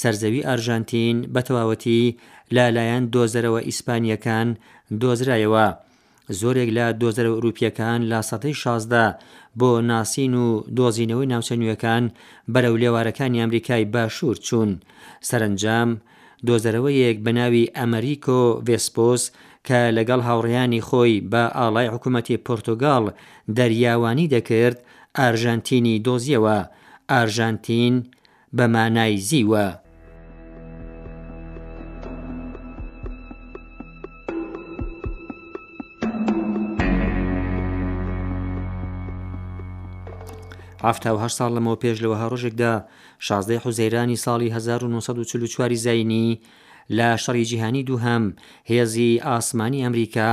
سەرزەوی ئارژانتین بەتەواوەتی لە لایەن دۆزەرەوە ئیسپانییەکان دۆزرایەوە. زۆرێک لە دۆزەرەوە ئورووپییەکان لە سەتەی شازدە بۆ ناسین و دۆزینەوەی ناوچە نوێکان بەرەو لێوارەکانی ئەمریکای باشوور چوون. سەرەنجام دۆزەرەوەیەک بە ناوی ئەمەریکۆ ڤێسپۆس کە لەگەڵ هاوڕێیانی خۆی بە ئاڵای حکوومەتی پۆرتوگاڵ دەریاوانی دەکرد، ئارژانتینی دۆزییەوە. ئارژانتین بە مانای زیوە. حەفتا و هەشت ساڵ لەمەوپێش لە وەها ڕۆژێکدا شازدە ی حوزەیرانی ساڵی هەزار و نۆ سەد و چل و چوار ی زایینی لە شەڕی جیهانی دووهەم، هێزی ئاسمانی ئەمریکا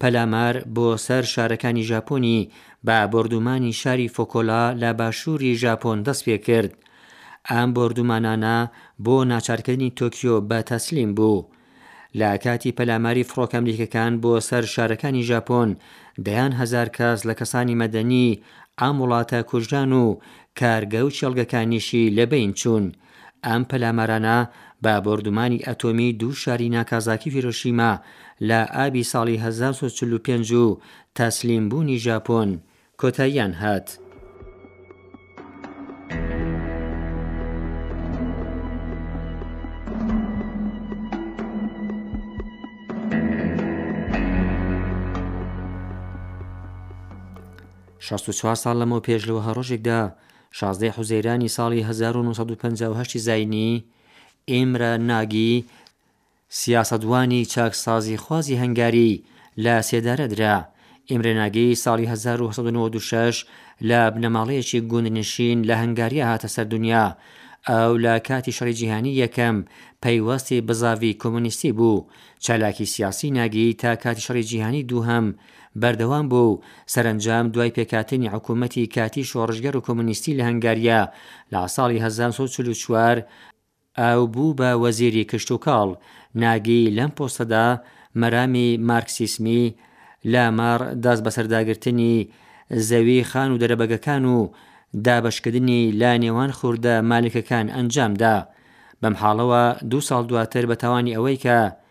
پەلامار بۆ سەر شارەکانی ژاپۆنی بە بۆردومانی شاری فۆکۆلا لە باشووری ژاپۆن دەست پێ کرد. ئەم بۆردومانانە بۆ ناچارکردنی تۆکیۆ بە تەسلیم بوو. لە کاتی پەلاماری فڕۆکە ئەمریکەکان بۆ سەر شارەکانی ژاپۆن، دەیان هەزار کەس لە کەسانی مەدەنی ئەم وڵاتە کوژران و کارگە و کێڵگەکانیشی لە بەین چوون. ئەم پەلامارانە بە بۆردومانی ئەتۆمی دوو شاری ناکازاکی هیرۆشیما لە ئابی ساڵی هەزار و سەد و چل و پێنج و تەسلیم بوونی ژاپۆن کۆتاییان هات. شەست و چوار ساڵ لەمەوپێش لە وەها ڕۆژێکدا شازدە ی حوزەیرانی ساڵی هەزار و نۆ سەد و پەنجا و هەشت زاینی، ئیمرە ناگی، سیاسەتوانی چاکسازیخوازی هەنگاری، لە سێدارە درا. ئیمرە ناگی ساڵی هەزار و هەشت سەد و نەوەد و شەش لە بنەماڵەیەکی گوندنشین لە هەنگاریا هاتە سەر دونیا. ئەو لە کاتی شەڕی جیهانی یەکەم پەیوەستی بزاڤی کۆمۆنیستی بوو. چالاکی سیاسی ناگی تا کاتی شەڕی جیهانی دووهەم بەردەوام بوو و سەرەنجام دوای پێکهاتنی حکوومەتی کاتیی شۆڕشگێڕ و کۆمۆنیستی لە هەنگاریا لە ساڵی هەزار و نۆ سەد و چل و چوار، ئاو بوو بە وەزیری کشتوکاڵ. ناگی لەم پۆستەدا مەرامی مارکسیسمی لە مەڕ دەستبەسەرداگرتنی زەوی خان و دەرەبەگەکان و دابەشکردنی لە نێوان خوردە مالکەکان ئەنجام دا. بەم حاڵەوە دوو ساڵ دواتر بە تاوانی ئەوەی کە،